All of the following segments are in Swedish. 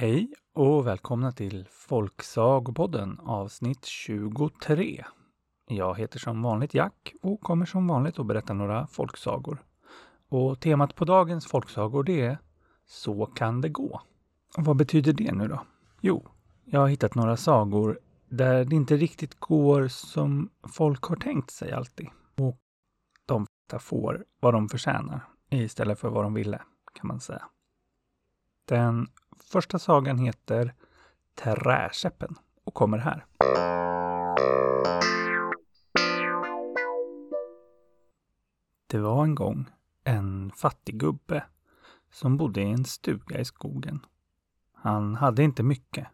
Hej och välkomna till Folksagopodden avsnitt 23. Jag heter som vanligt Jack och kommer som vanligt att berätta några folksagor. Och temat på dagens folksagor det är Så kan det gå. Och vad betyder det nu då? Jo, jag har hittat några sagor där det inte riktigt går som folk har tänkt sig alltid. Och de får vad de förtjänar istället för vad de ville, kan man säga. Den första sagan heter Träkäppen och kommer här. Det var en gång en fattig gubbe som bodde i en stuga i skogen. Han hade inte mycket,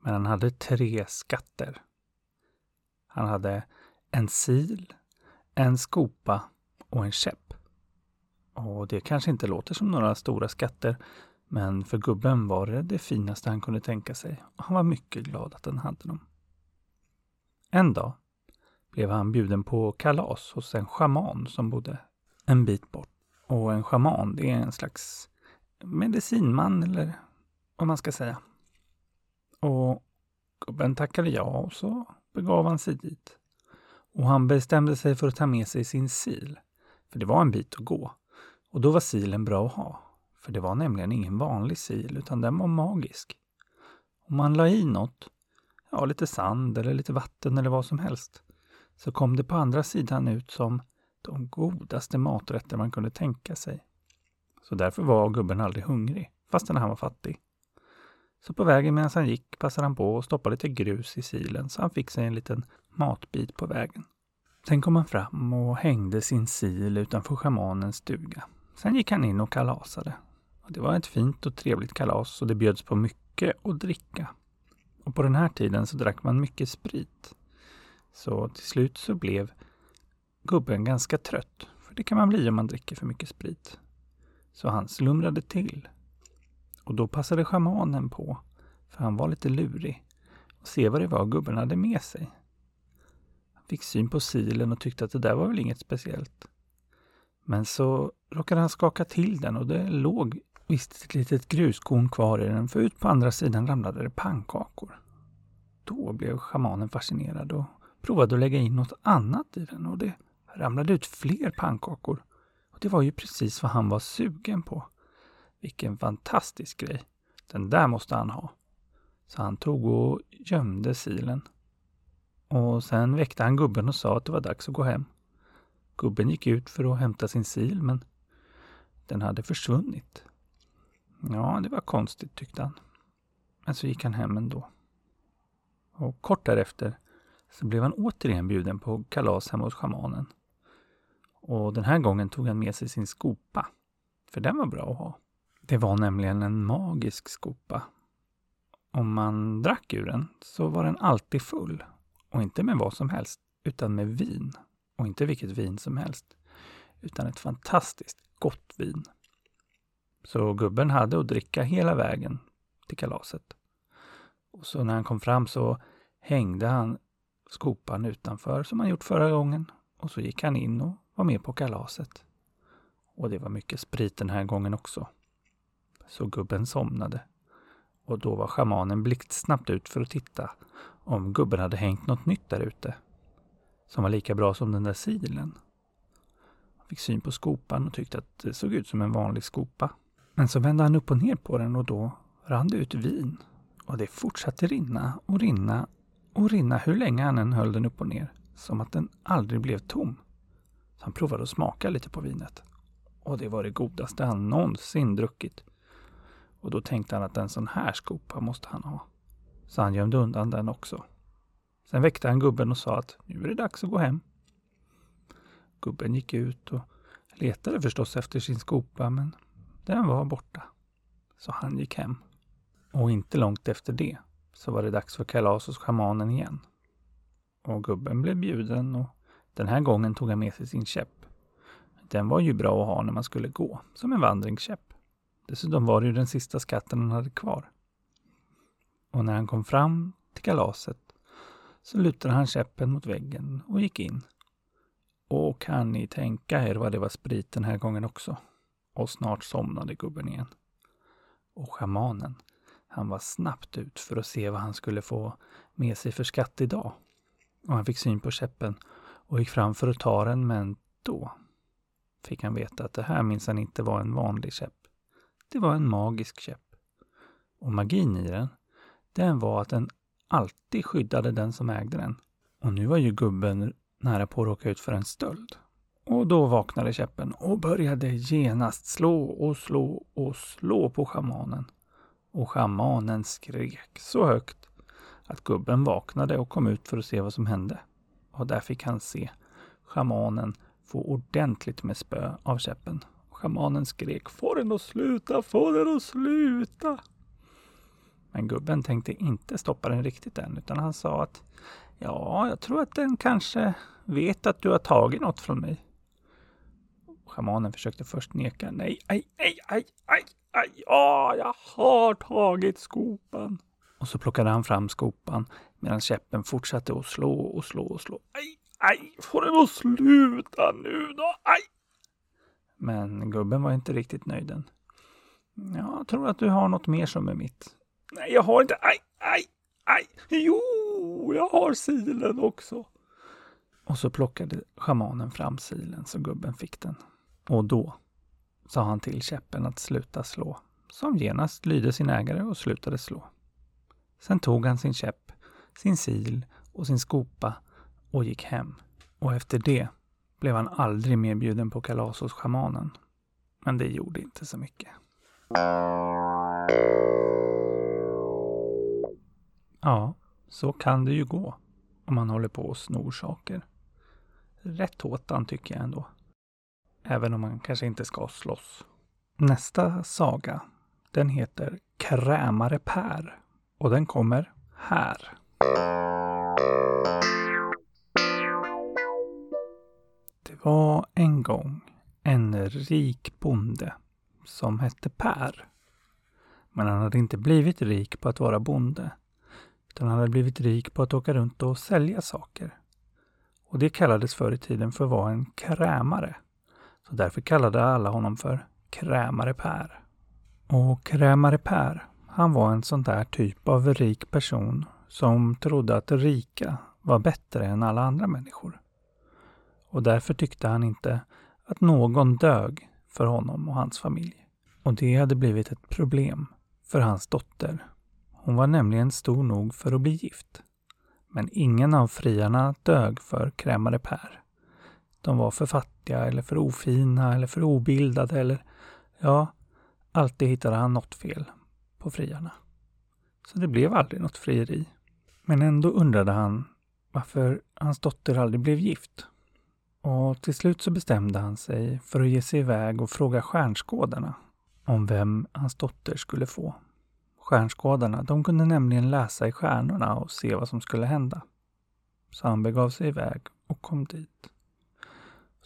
men han hade tre skatter. Han hade en sil, en skopa och en käpp. Och det kanske inte låter som några stora skatter, men för gubben var det det finaste han kunde tänka sig och han var mycket glad att han hade dem. En dag blev han bjuden på kalas hos en schaman som bodde en bit bort. Och en schaman, det är en slags medicinman eller vad man ska säga. Och gubben tackade ja och så begav han sig dit. Och han bestämde sig för att ta med sig sin sil. För det var en bit att gå. Och då var silen bra att ha. För det var nämligen ingen vanlig sil, utan den var magisk. Om man la i något, ja lite sand eller lite vatten eller vad som helst, så kom det på andra sidan ut som de godaste maträtter man kunde tänka sig. Så därför var gubben aldrig hungrig, fastän han var fattig. Så på vägen medan han gick passade han på att stoppa lite grus i silen så han fick sig en liten matbit på vägen. Sen kom han fram och hängde sin sil utanför schamanens stuga. Sen gick han in och kalasade. Det var ett fint och trevligt kalas och det bjöds på mycket att dricka. Och på den här tiden så drack man mycket sprit. Så till slut så blev gubben ganska trött. För det kan man bli om man dricker för mycket sprit. Så han slumrade till. Och då passade schamanen på, för han var lite lurig, och se vad det var gubben hade med sig. Han fick syn på silen och tyckte att det där var väl inget speciellt. Men så råkade han skaka till den och det låg visst ett litet gruskorn kvar i den, för ut på andra sidan ramlade det pannkakor. Då blev schamanen fascinerad och provade att lägga in något annat i den och det ramlade ut fler pannkakor. Och det var ju precis vad han var sugen på. Vilken fantastisk grej. Den där måste han ha. Så han tog och gömde silen. Och sen väckte han gubben och sa att det var dags att gå hem. Gubben gick ut för att hämta sin sil, men den hade försvunnit. Ja, det var konstigt tyckte han. Men så gick han hem ändå. Och kort därefter så blev han återigen bjuden på kalas hemma hos schamanen. Och den här gången tog han med sig sin skopa. För den var bra att ha. Det var nämligen en magisk skopa. Om man drack ur den så var den alltid full. Och inte med vad som helst, utan med vin. Och inte vilket vin som helst. Utan ett fantastiskt gott vin. Så gubben hade att dricka hela vägen till kalaset. Och så när han kom fram så hängde han skopan utanför som han gjort förra gången. Och så gick han in och var med på kalaset. Och det var mycket sprit den här gången också. Så gubben somnade. Och då var schamanen blixtsnabbt ut för att titta om gubben hade hängt något nytt där ute. Som var lika bra som den där silen. Han fick syn på skopan och tyckte att det såg ut som en vanlig skopa. Men så vände han upp och ner på den och då rann det ut vin. Och det fortsatte rinna och rinna och rinna hur länge han än höll den upp och ner. Som att den aldrig blev tom. Så han provade att smaka lite på vinet. Och det var det godaste han någonsin druckit. Och då tänkte han att en sån här skopa måste han ha. Så han gömde undan den också. Sen väckte han gubben och sa att nu är det dags att gå hem. Gubben gick ut och letade förstås efter sin skopa men den var borta. Så han gick hem. Och inte långt efter det så var det dags för kalas hos schamanen igen. Och gubben blev bjuden och den här gången tog han med sig sin käpp. Den var ju bra att ha när man skulle gå, som en vandringskäpp. Dessutom var det ju den sista skatten han hade kvar. Och när han kom fram till kalaset så lutade han käppen mot väggen och gick in. Och kan ni tänka er vad det var sprit den här gången också? Och snart somnade gubben igen. Och schamanen, Han var snabbt ut för att se vad han skulle få med sig för skatt idag. Och han fick syn på käppen och gick fram för att ta den, men då fick han veta att det här minsann inte var en vanlig käpp. Det var en magisk käpp. Och magin i den, den var att den alltid skyddade den som ägde den. Och nu var ju gubben nära på att råka ut för en stöld. Och då vaknade käppen och började genast slå och slå och slå på schamanen. Och schamanen skrek så högt att gubben vaknade och kom ut för att se vad som hände. Och där fick han se schamanen få ordentligt med spö av käppen. Schamanen skrek Få den att sluta, få den att sluta! Men gubben tänkte inte stoppa den riktigt än, utan han sa att Ja, jag tror att den kanske vet att du har tagit något från mig. Schamanen försökte först neka. Nej, aj, aj, aj, aj, aj, ja, jag har tagit skopan. Och så plockade han fram skopan medan käppen fortsatte att slå och slå och slå. Aj, aj, får det då sluta nu då, aj! Men gubben var inte riktigt nöjd än. Jag tror att du har något mer som är mitt. Nej, jag har inte, aj, aj, aj, jo, jag har silen också. Och så plockade schamanen fram silen så gubben fick den. Och då sa han till käppen att sluta slå, som genast lydde sin ägare och slutade slå. Sen tog han sin käpp, sin sil och sin skopa och gick hem. Och efter det blev han aldrig mer bjuden på kalas hos schamanen. Men det gjorde inte så mycket. Ja, så kan det ju gå om man håller på och snor saker. Rätt håtan tycker jag ändå. Även om man kanske inte ska slåss. Nästa saga, den heter Krämare Per och den kommer här. Det var en gång en rik bonde som hette Per. Men han hade inte blivit rik på att vara bonde utan han hade blivit rik på att åka runt och sälja saker. Och det kallades förr i tiden för att vara en krämare. Så därför kallade alla honom för Krämare Per. Och Krämare Per, han var en sån där typ av rik person som trodde att rika var bättre än alla andra människor. Och därför tyckte han inte att någon dög för honom och hans familj. Och det hade blivit ett problem för hans dotter hon var nämligen stor nog för att bli gift. Men ingen av friarna dög för krämare Per. De var författare fattiga eller för ofina eller för obildade eller ja, alltid hittade han något fel på friarna. Så det blev aldrig något frieri. Men ändå undrade han varför hans dotter aldrig blev gift. Och till slut så bestämde han sig för att ge sig iväg och fråga stjärnskådarna om vem hans dotter skulle få. Stjärnskådarna, de kunde nämligen läsa i stjärnorna och se vad som skulle hända. Så han begav sig iväg och kom dit.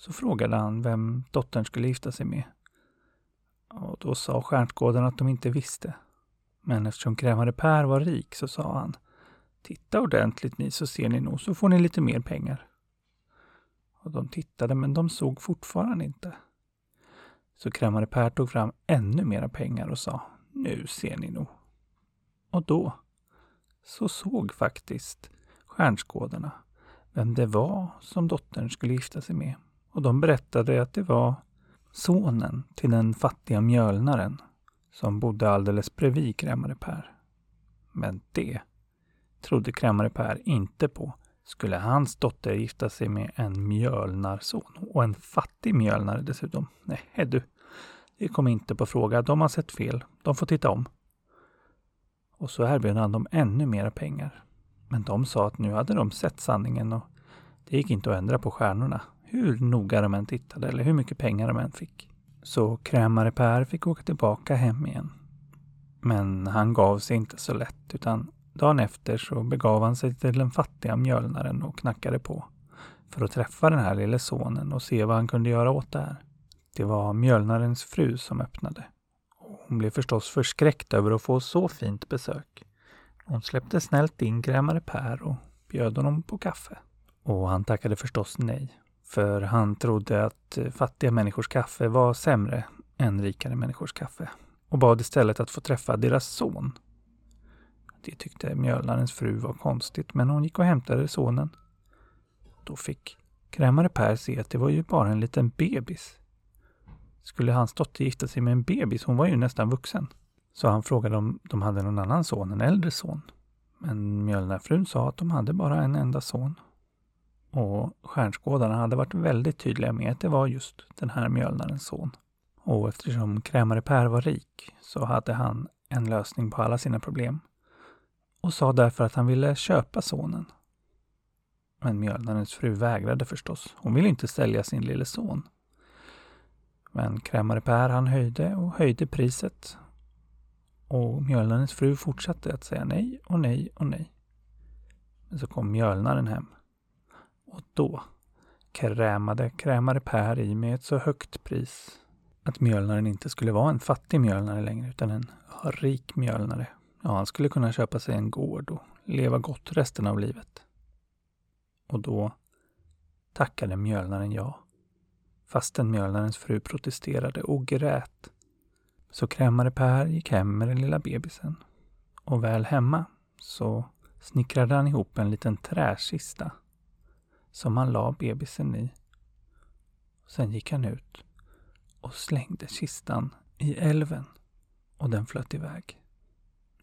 Så frågade han vem dottern skulle gifta sig med. Och då sa stjärnskådarna att de inte visste. Men eftersom krämare Per var rik så sa han Titta ordentligt ni så ser ni nog, så får ni lite mer pengar. Och de tittade men de såg fortfarande inte. Så krämare Per tog fram ännu mera pengar och sa Nu ser ni nog. Och då så såg faktiskt stjärnskådarna vem det var som dottern skulle gifta sig med. Och de berättade att det var sonen till den fattiga mjölnaren som bodde alldeles bredvid krämare Per. Men det trodde krämare Per inte på. Skulle hans dotter gifta sig med en mjölnarson och en fattig mjölnare dessutom? Nej du, det kom inte på fråga. De har sett fel. De får titta om och så erbjöd han dem ännu mera pengar. Men de sa att nu hade de sett sanningen och det gick inte att ändra på stjärnorna, hur noga de än tittade eller hur mycket pengar de än fick. Så krämare Per fick åka tillbaka hem igen. Men han gav sig inte så lätt utan dagen efter så begav han sig till den fattiga mjölnaren och knackade på för att träffa den här lille sonen och se vad han kunde göra åt det här. Det var mjölnarens fru som öppnade hon blev förstås förskräckt över att få så fint besök. Hon släppte snällt in krämare Per och bjöd honom på kaffe. Och han tackade förstås nej. För han trodde att eh, fattiga människors kaffe var sämre än rikare människors kaffe. Och bad istället att få träffa deras son. Det tyckte mjölnarens fru var konstigt, men hon gick och hämtade sonen. Då fick krämare Per se att det var ju bara en liten bebis. Skulle hans dotter gifta sig med en bebis? Hon var ju nästan vuxen. Så han frågade om de hade någon annan son, en äldre son. Men mjölnarfrun sa att de hade bara en enda son. Och stjärnskådarna hade varit väldigt tydliga med att det var just den här mjölnarens son. Och eftersom krämare Per var rik så hade han en lösning på alla sina problem och sa därför att han ville köpa sonen. Men mjölnarens fru vägrade förstås. Hon ville inte sälja sin lille son. Men krämare Per han höjde och höjde priset. Och mjölnarens fru fortsatte att säga nej och nej och nej. Men så kom mjölnaren hem. Och då krämade krämare Per i med ett så högt pris att mjölnaren inte skulle vara en fattig mjölnare längre utan en rik mjölnare. Ja, han skulle kunna köpa sig en gård och leva gott resten av livet. Och då tackade mjölnaren ja. Fastän mjölnarens fru protesterade och grät. Så krämare Per gick hem med den lilla bebisen. Och väl hemma så snickrade han ihop en liten träkista som han la bebisen i. Sen gick han ut och slängde kistan i älven och den flöt iväg.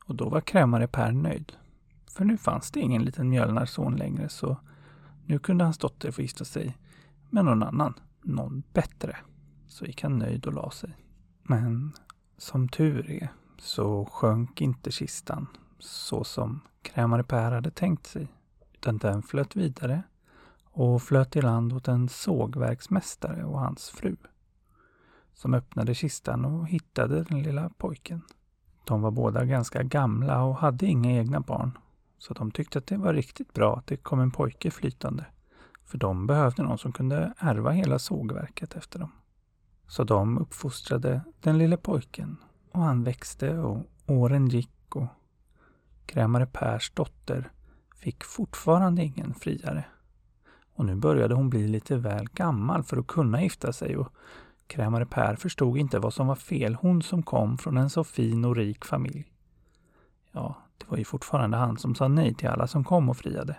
Och då var krämare Per nöjd. För nu fanns det ingen liten mjölnarson längre så nu kunde hans dotter få gifta sig med någon annan, någon bättre. Så gick han nöjd och la sig. Men som tur är så sjönk inte kistan så som krämare Per hade tänkt sig. Utan den flöt vidare och flöt i land åt en sågverksmästare och hans fru som öppnade kistan och hittade den lilla pojken. De var båda ganska gamla och hade inga egna barn, så de tyckte att det var riktigt bra att det kom en pojke flytande, för de behövde någon som kunde ärva hela sågverket efter dem. Så de uppfostrade den lille pojken och han växte och åren gick och krämare Pers dotter fick fortfarande ingen friare. Och nu började hon bli lite väl gammal för att kunna gifta sig och Krämare Per förstod inte vad som var fel, hon som kom från en så fin och rik familj. Ja, det var ju fortfarande han som sa nej till alla som kom och friade.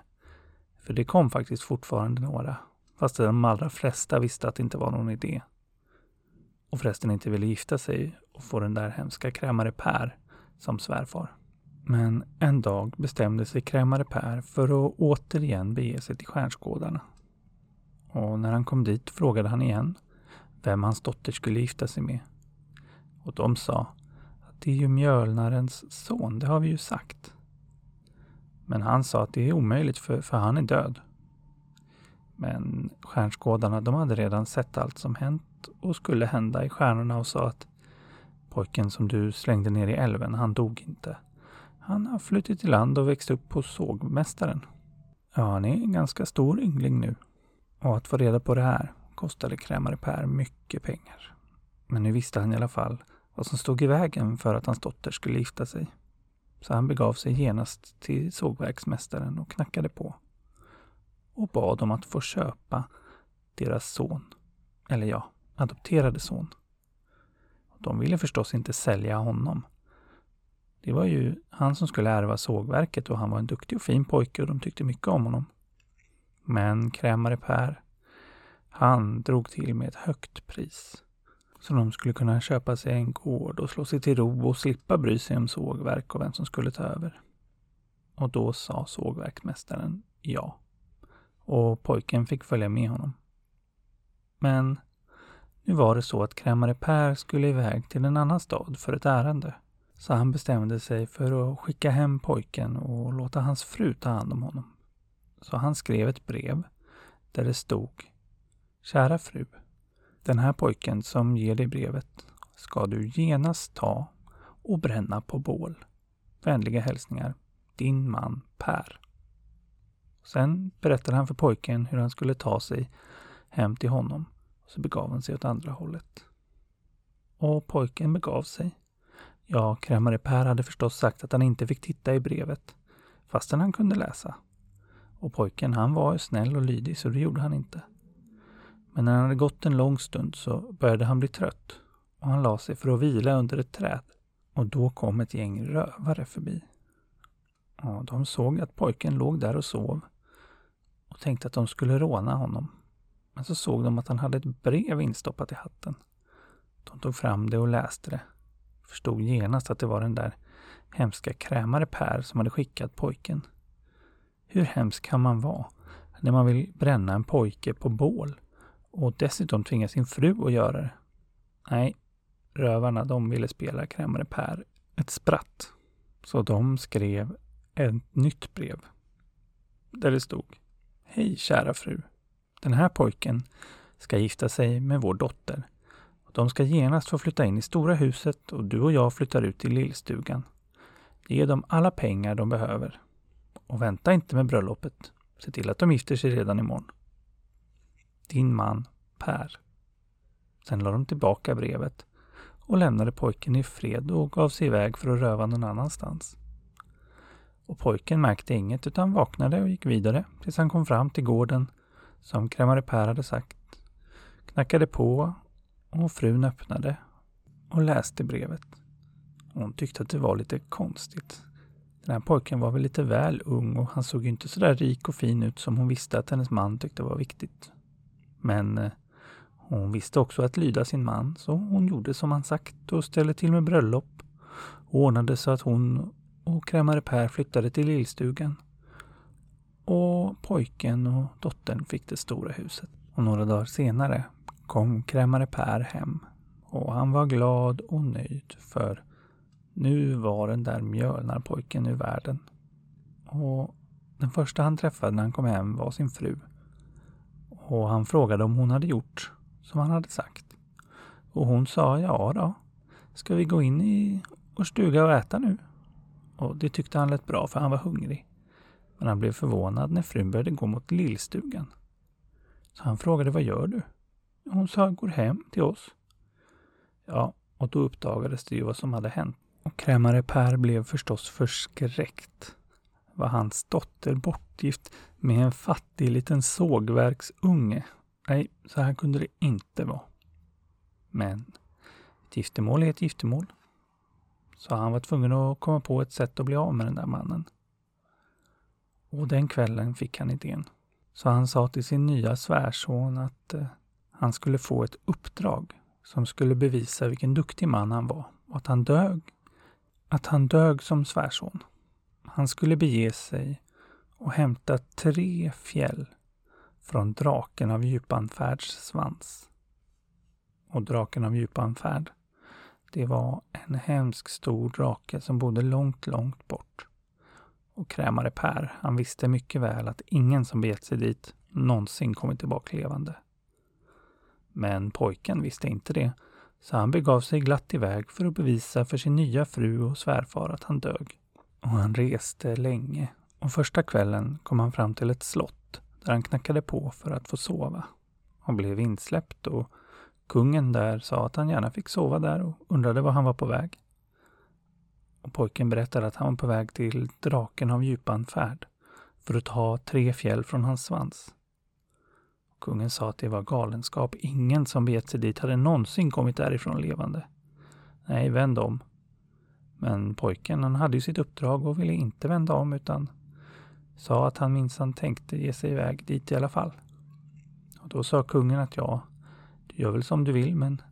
För det kom faktiskt fortfarande några, fast de allra flesta visste att det inte var någon idé. Och förresten inte ville gifta sig och få den där hemska krämare Per som svärfar. Men en dag bestämde sig krämare Per för att återigen bege sig till stjärnskådarna. Och när han kom dit frågade han igen vem hans dotter skulle gifta sig med. Och de sa att det är ju mjölnarens son, det har vi ju sagt. Men han sa att det är omöjligt för, för han är död. Men stjärnskådarna de hade redan sett allt som hänt och skulle hända i stjärnorna och sa att pojken som du slängde ner i älven, han dog inte. Han har flyttat till land och växt upp hos sågmästaren. Ja, han är en ganska stor yngling nu. Och att få reda på det här, kostade krämare Per mycket pengar. Men nu visste han i alla fall vad som stod i vägen för att hans dotter skulle gifta sig. Så han begav sig genast till sågverksmästaren och knackade på och bad om att få köpa deras son. Eller ja, adopterade son. De ville förstås inte sälja honom. Det var ju han som skulle ärva sågverket och han var en duktig och fin pojke och de tyckte mycket om honom. Men krämare Per han drog till med ett högt pris. Så de skulle kunna köpa sig en gård och slå sig till ro och slippa bry sig om sågverk och vem som skulle ta över. Och då sa sågverksmästaren ja. Och pojken fick följa med honom. Men nu var det så att krämare Per skulle iväg till en annan stad för ett ärende. Så han bestämde sig för att skicka hem pojken och låta hans fru ta hand om honom. Så han skrev ett brev där det stod Kära fru. Den här pojken som ger dig brevet ska du genast ta och bränna på bål. Vänliga hälsningar. Din man Per. Sen berättade han för pojken hur han skulle ta sig hem till honom. Så begav han sig åt andra hållet. Och pojken begav sig. Ja, krämare Per hade förstås sagt att han inte fick titta i brevet, fastän han kunde läsa. Och pojken han var snäll och lydig så det gjorde han inte. Men när han hade gått en lång stund så började han bli trött och han la sig för att vila under ett träd. Och då kom ett gäng rövare förbi. Ja, de såg att pojken låg där och sov och tänkte att de skulle råna honom. Men så såg de att han hade ett brev instoppat i hatten. De tog fram det och läste det. Förstod genast att det var den där hemska krämare Per som hade skickat pojken. Hur hemsk kan man vara när man vill bränna en pojke på bål och dessutom tvinga sin fru att göra det? Nej, rövarna de ville spela krämare Per ett spratt. Så de skrev ett nytt brev. Där det stod Hej kära fru. Den här pojken ska gifta sig med vår dotter. De ska genast få flytta in i stora huset och du och jag flyttar ut till lillstugan. Ge dem alla pengar de behöver. Och vänta inte med bröllopet. Se till att de gifter sig redan imorgon. Din man Per. Sen la de tillbaka brevet och lämnade pojken i fred och gav sig iväg för att röva någon annanstans. Och pojken märkte inget utan vaknade och gick vidare tills han kom fram till gården som krämare Per hade sagt. Knackade på och frun öppnade och läste brevet. Hon tyckte att det var lite konstigt. Den här pojken var väl lite väl ung och han såg inte så där rik och fin ut som hon visste att hennes man tyckte var viktigt. Men eh, hon visste också att lyda sin man, så hon gjorde som han sagt och ställde till med bröllop och ordnade så att hon och krämare Per flyttade till lillstugan. Och pojken och dottern fick det stora huset. Och några dagar senare kom krämare Per hem och han var glad och nöjd för nu var den där mjölnarpojken ur världen. Och den första han träffade när han kom hem var sin fru. Och han frågade om hon hade gjort som han hade sagt. Och hon sa ja då. Ska vi gå in i vår stuga och äta nu? Och det tyckte han lät bra för han var hungrig. Men han blev förvånad när frun började gå mot lillstugan. Så han frågade vad gör du? Hon sa går hem till oss. Ja, och då uppdagades det ju vad som hade hänt. Och krämare Per blev förstås förskräckt. Var hans dotter bortgift med en fattig liten sågverksunge? Nej, så här kunde det inte vara. Men ett giftermål är ett giftermål. Så han var tvungen att komma på ett sätt att bli av med den där mannen. Och den kvällen fick han idén. Så han sa till sin nya svärson att eh, han skulle få ett uppdrag som skulle bevisa vilken duktig man han var och att han dög. Att han dög som svärson. Han skulle bege sig och hämta tre fjäll från draken av Djupanfärds svans. Och draken av Djupanfärd, det var en hemsk stor drake som bodde långt, långt bort. Och krämare Per, han visste mycket väl att ingen som begett sig dit någonsin kommit tillbaka levande. Men pojken visste inte det, så han begav sig glatt iväg för att bevisa för sin nya fru och svärfar att han dög. Och han reste länge och första kvällen kom han fram till ett slott där han knackade på för att få sova. Han blev insläppt och kungen där sa att han gärna fick sova där och undrade var han var på väg. Och pojken berättade att han var på väg till draken av djupan färd för att ta tre fjäll från hans svans. Kungen sa att det var galenskap. Ingen som begett sig dit hade någonsin kommit därifrån levande. Nej, vänd om. Men pojken han hade ju sitt uppdrag och ville inte vända om utan sa att han minsann tänkte ge sig iväg dit i alla fall. Och då sa kungen att ja, du gör väl som du vill men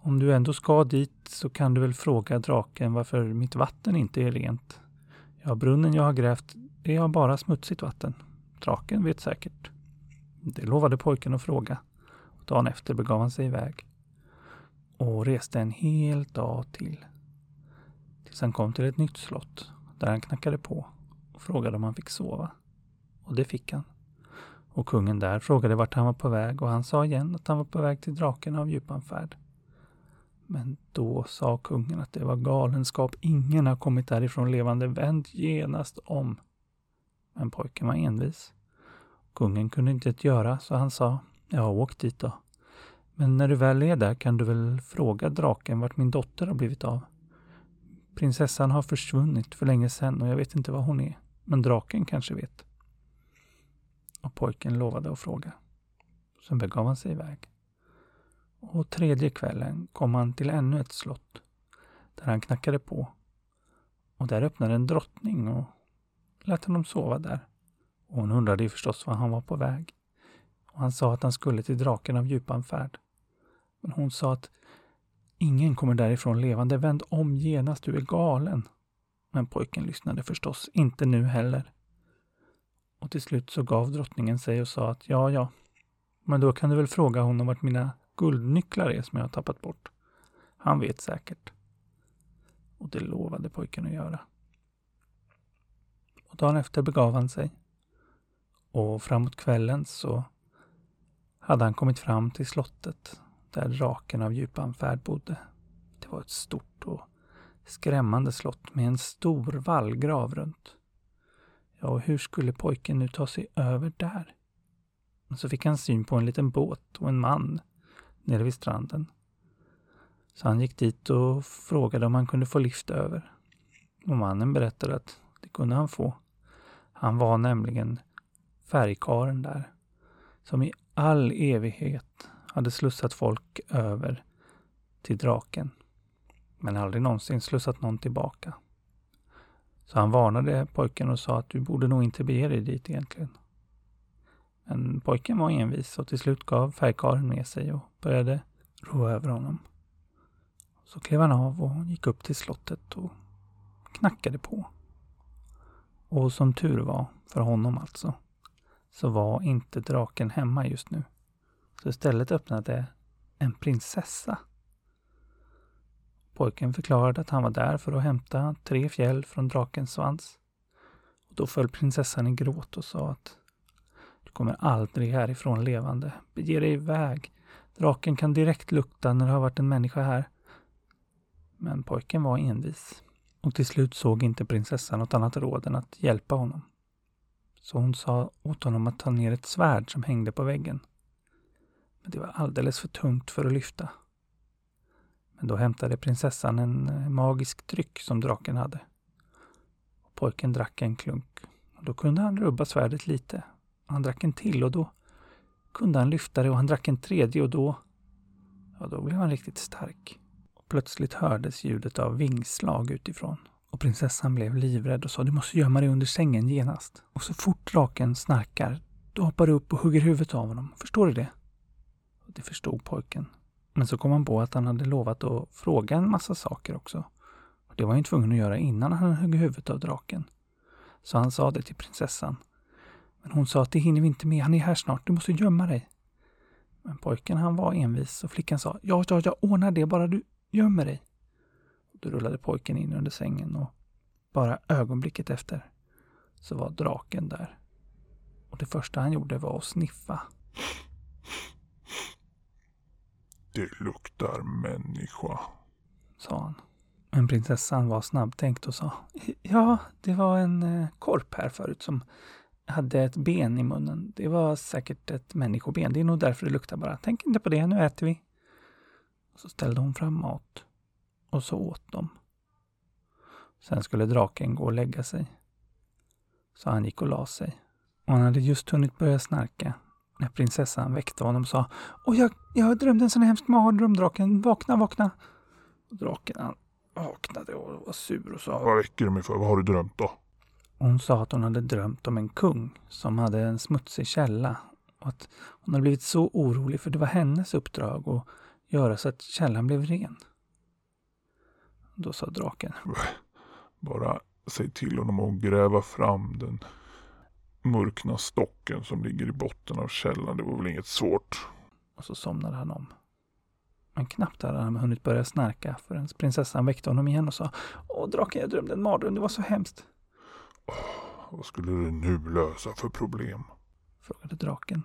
om du ändå ska dit så kan du väl fråga draken varför mitt vatten inte är rent. Ja, brunnen jag har grävt, det har bara smutsigt vatten. Draken vet säkert. Det lovade pojken att fråga. Dagen efter begav han sig iväg och reste en hel dag till. Tills han kom till ett nytt slott där han knackade på och frågade om han fick sova. Och det fick han. Och kungen där frågade vart han var på väg och han sa igen att han var på väg till draken av djupanfärd. Men då sa kungen att det var galenskap. Ingen har kommit därifrån levande. Vänd genast om. Men pojken var envis. Kungen kunde inte göra, så han sa, ja, åk dit då. Men när du väl är där kan du väl fråga draken vart min dotter har blivit av. Prinsessan har försvunnit för länge sedan och jag vet inte var hon är. Men draken kanske vet. Och pojken lovade att fråga. Sen begav han sig iväg. Och tredje kvällen kom han till ännu ett slott där han knackade på. Och där öppnade en drottning och lät honom sova där. Och hon undrade ju förstås var han var på väg. Och han sa att han skulle till draken av djupan färd. Men hon sa att ingen kommer därifrån levande. Vänd om genast, du är galen. Men pojken lyssnade förstås inte nu heller. Och till slut så gav drottningen sig och sa att ja, ja, men då kan du väl fråga honom vart mina guldnycklar är som jag har tappat bort. Han vet säkert. Och det lovade pojken att göra. Och dagen efter begav han sig. Och framåt kvällen så hade han kommit fram till slottet där draken av djupanfärd bodde. Det var ett stort och skrämmande slott med en stor vallgrav runt. Ja, och hur skulle pojken nu ta sig över där? Så fick han syn på en liten båt och en man nere vid stranden. Så han gick dit och frågade om han kunde få lift över. Och mannen berättade att det kunde han få. Han var nämligen färgkaren där, som i all evighet hade slussat folk över till draken, men aldrig någonsin slussat någon tillbaka. Så han varnade pojken och sa att du borde nog inte bege dig dit egentligen. Men pojken var envis och till slut gav färgkaren med sig och började ro över honom. Så klev han av och gick upp till slottet och knackade på. Och som tur var, för honom alltså, så var inte draken hemma just nu. Så istället öppnade en prinsessa. Pojken förklarade att han var där för att hämta tre fjäll från drakens svans. Och då föll prinsessan i gråt och sa att du kommer aldrig härifrån levande. Bege dig iväg. Draken kan direkt lukta när det har varit en människa här. Men pojken var envis. Och till slut såg inte prinsessan något annat råd än att hjälpa honom. Så hon sa åt honom att ta ner ett svärd som hängde på väggen. Men det var alldeles för tungt för att lyfta. Men då hämtade prinsessan en eh, magisk dryck som draken hade. Och pojken drack en klunk. Och då kunde han rubba svärdet lite. Han drack en till och då kunde han lyfta det och han drack en tredje och då... Ja, då blev han riktigt stark. Och plötsligt hördes ljudet av vingslag utifrån. Och prinsessan blev livrädd och sa du måste gömma dig under sängen genast. Och så fort draken snarkar, då hoppar du upp och hugger huvudet av honom. Förstår du det? Och det förstod pojken. Men så kom han på att han hade lovat att fråga en massa saker också. Och det var han tvungen att göra innan han högg huvudet av draken. Så han sa det till prinsessan. Men hon sa att det hinner vi inte med, han är här snart, du måste gömma dig. Men pojken han var envis och flickan sa ja, ja, jag ordnar det, bara du gömmer dig. Då rullade pojken in under sängen och bara ögonblicket efter så var draken där. Och det första han gjorde var att sniffa. Det luktar människa, sa han. Men prinsessan var snabbtänkt och sa Ja, det var en eh, korp här förut som hade ett ben i munnen. Det var säkert ett människoben. Det är nog därför det luktar bara. Tänk inte på det, nu äter vi. Så ställde hon fram mat. Och så åt de. Sen skulle draken gå och lägga sig. Så han gick och la sig. Och han hade just hunnit börja snarka när prinsessan väckte honom och sa Åh, jag, jag drömde en sån hemsk mardröm, draken. Vakna, vakna. Och draken han vaknade och var sur och sa Vad väcker du mig för? Vad har du drömt då? Hon sa att hon hade drömt om en kung som hade en smutsig källa och att hon hade blivit så orolig för det var hennes uppdrag att göra så att källan blev ren. Då sa draken. Bara säg till honom att gräva fram den mörkna stocken som ligger i botten av källan. Det var väl inget svårt. Och så somnade han om. Men knappt hade han hunnit börja snarka förrän prinsessan väckte honom igen och sa Åh draken, jag drömde en mardröm, det var så hemskt. Oh, vad skulle du nu lösa för problem? Frågade draken.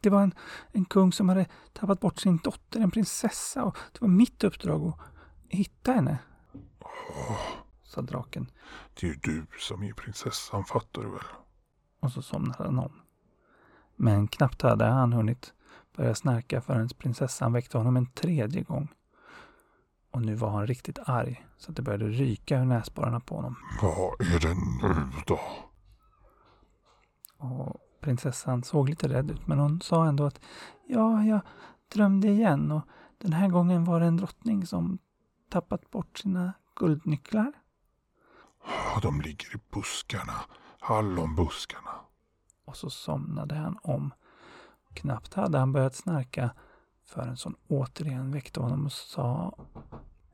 Det var en, en kung som hade tappat bort sin dotter, en prinsessa, och det var mitt uppdrag att hitta henne. Oh, sa draken. Det är ju du som är prinsessan, fattar du väl? Och så somnade han om. Men knappt hade han hunnit börja snarka förrän prinsessan väckte honom en tredje gång. Och nu var han riktigt arg så att det började ryka ur näsborrarna på honom. Vad är det nu då? Och prinsessan såg lite rädd ut men hon sa ändå att ja, jag drömde igen och den här gången var det en drottning som tappat bort sina guldnycklar. De ligger i buskarna. Hallonbuskarna. Och så somnade han om. Knappt hade han börjat snarka förrän hon återigen väckte honom och sa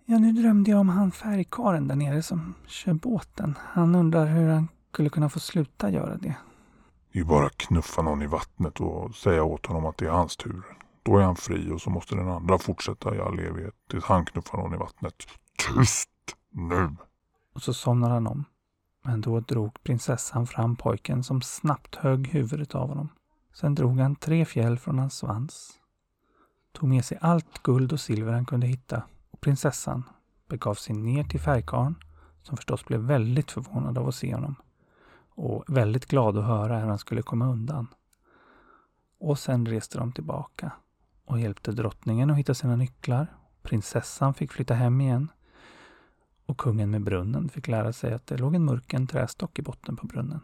Ja, nu drömde jag om han färgkaren där nere som kör båten. Han undrar hur han skulle kunna få sluta göra det. Det är ju bara att knuffa någon i vattnet och säga åt honom att det är hans tur. Då är han fri och så måste den andra fortsätta i all evighet tills han knuffar någon i vattnet. Tyst nu! Och så somnar han om. Men då drog prinsessan fram pojken som snabbt högg huvudet av honom. Sen drog han tre fjäll från hans svans. Tog med sig allt guld och silver han kunde hitta och prinsessan begav sig ner till färgkarn som förstås blev väldigt förvånad av att se honom och väldigt glad att höra hur han skulle komma undan. Och sen reste de tillbaka och hjälpte drottningen att hitta sina nycklar. Prinsessan fick flytta hem igen och kungen med brunnen fick lära sig att det låg en mörken trästock i botten på brunnen.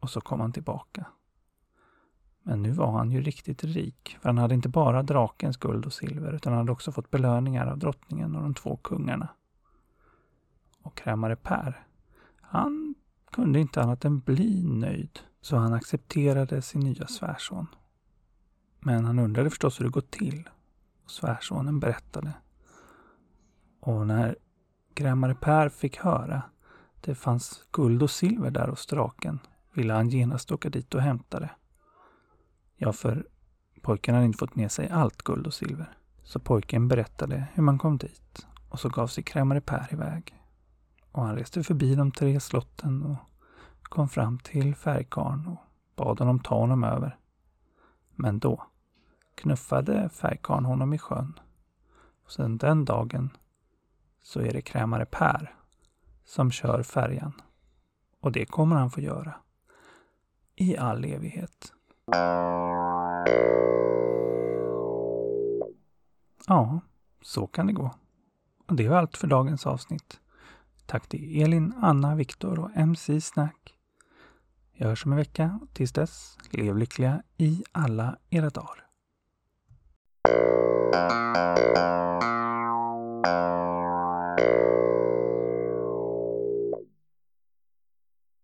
Och så kom han tillbaka. Men nu var han ju riktigt rik, för han hade inte bara drakens guld och silver, utan han hade också fått belöningar av drottningen och de två kungarna. Och krämare Per, han kunde inte annat än bli nöjd, så han accepterade sin nya svärson. Men han undrade förstås hur det gått till. Och svärsonen berättade. Och när krämare Per fick höra det fanns guld och silver där hos draken ville han genast åka dit och hämta det. Ja, för pojken hade inte fått med sig allt guld och silver. Så pojken berättade hur man kom dit och så gav sig krämare Per iväg. Och han reste förbi de tre slotten och kom fram till färgkarn och bad honom ta honom över. Men då knuffade färgkarn honom i sjön. Och sedan den dagen så är det krämare Per som kör färjan. Och det kommer han få göra. I all evighet. Ja, så kan det gå. Och det var allt för dagens avsnitt. Tack till Elin, Anna, Viktor och MC Snack. Jag hörs om en vecka tills dess, lev lyckliga i alla era dagar. Música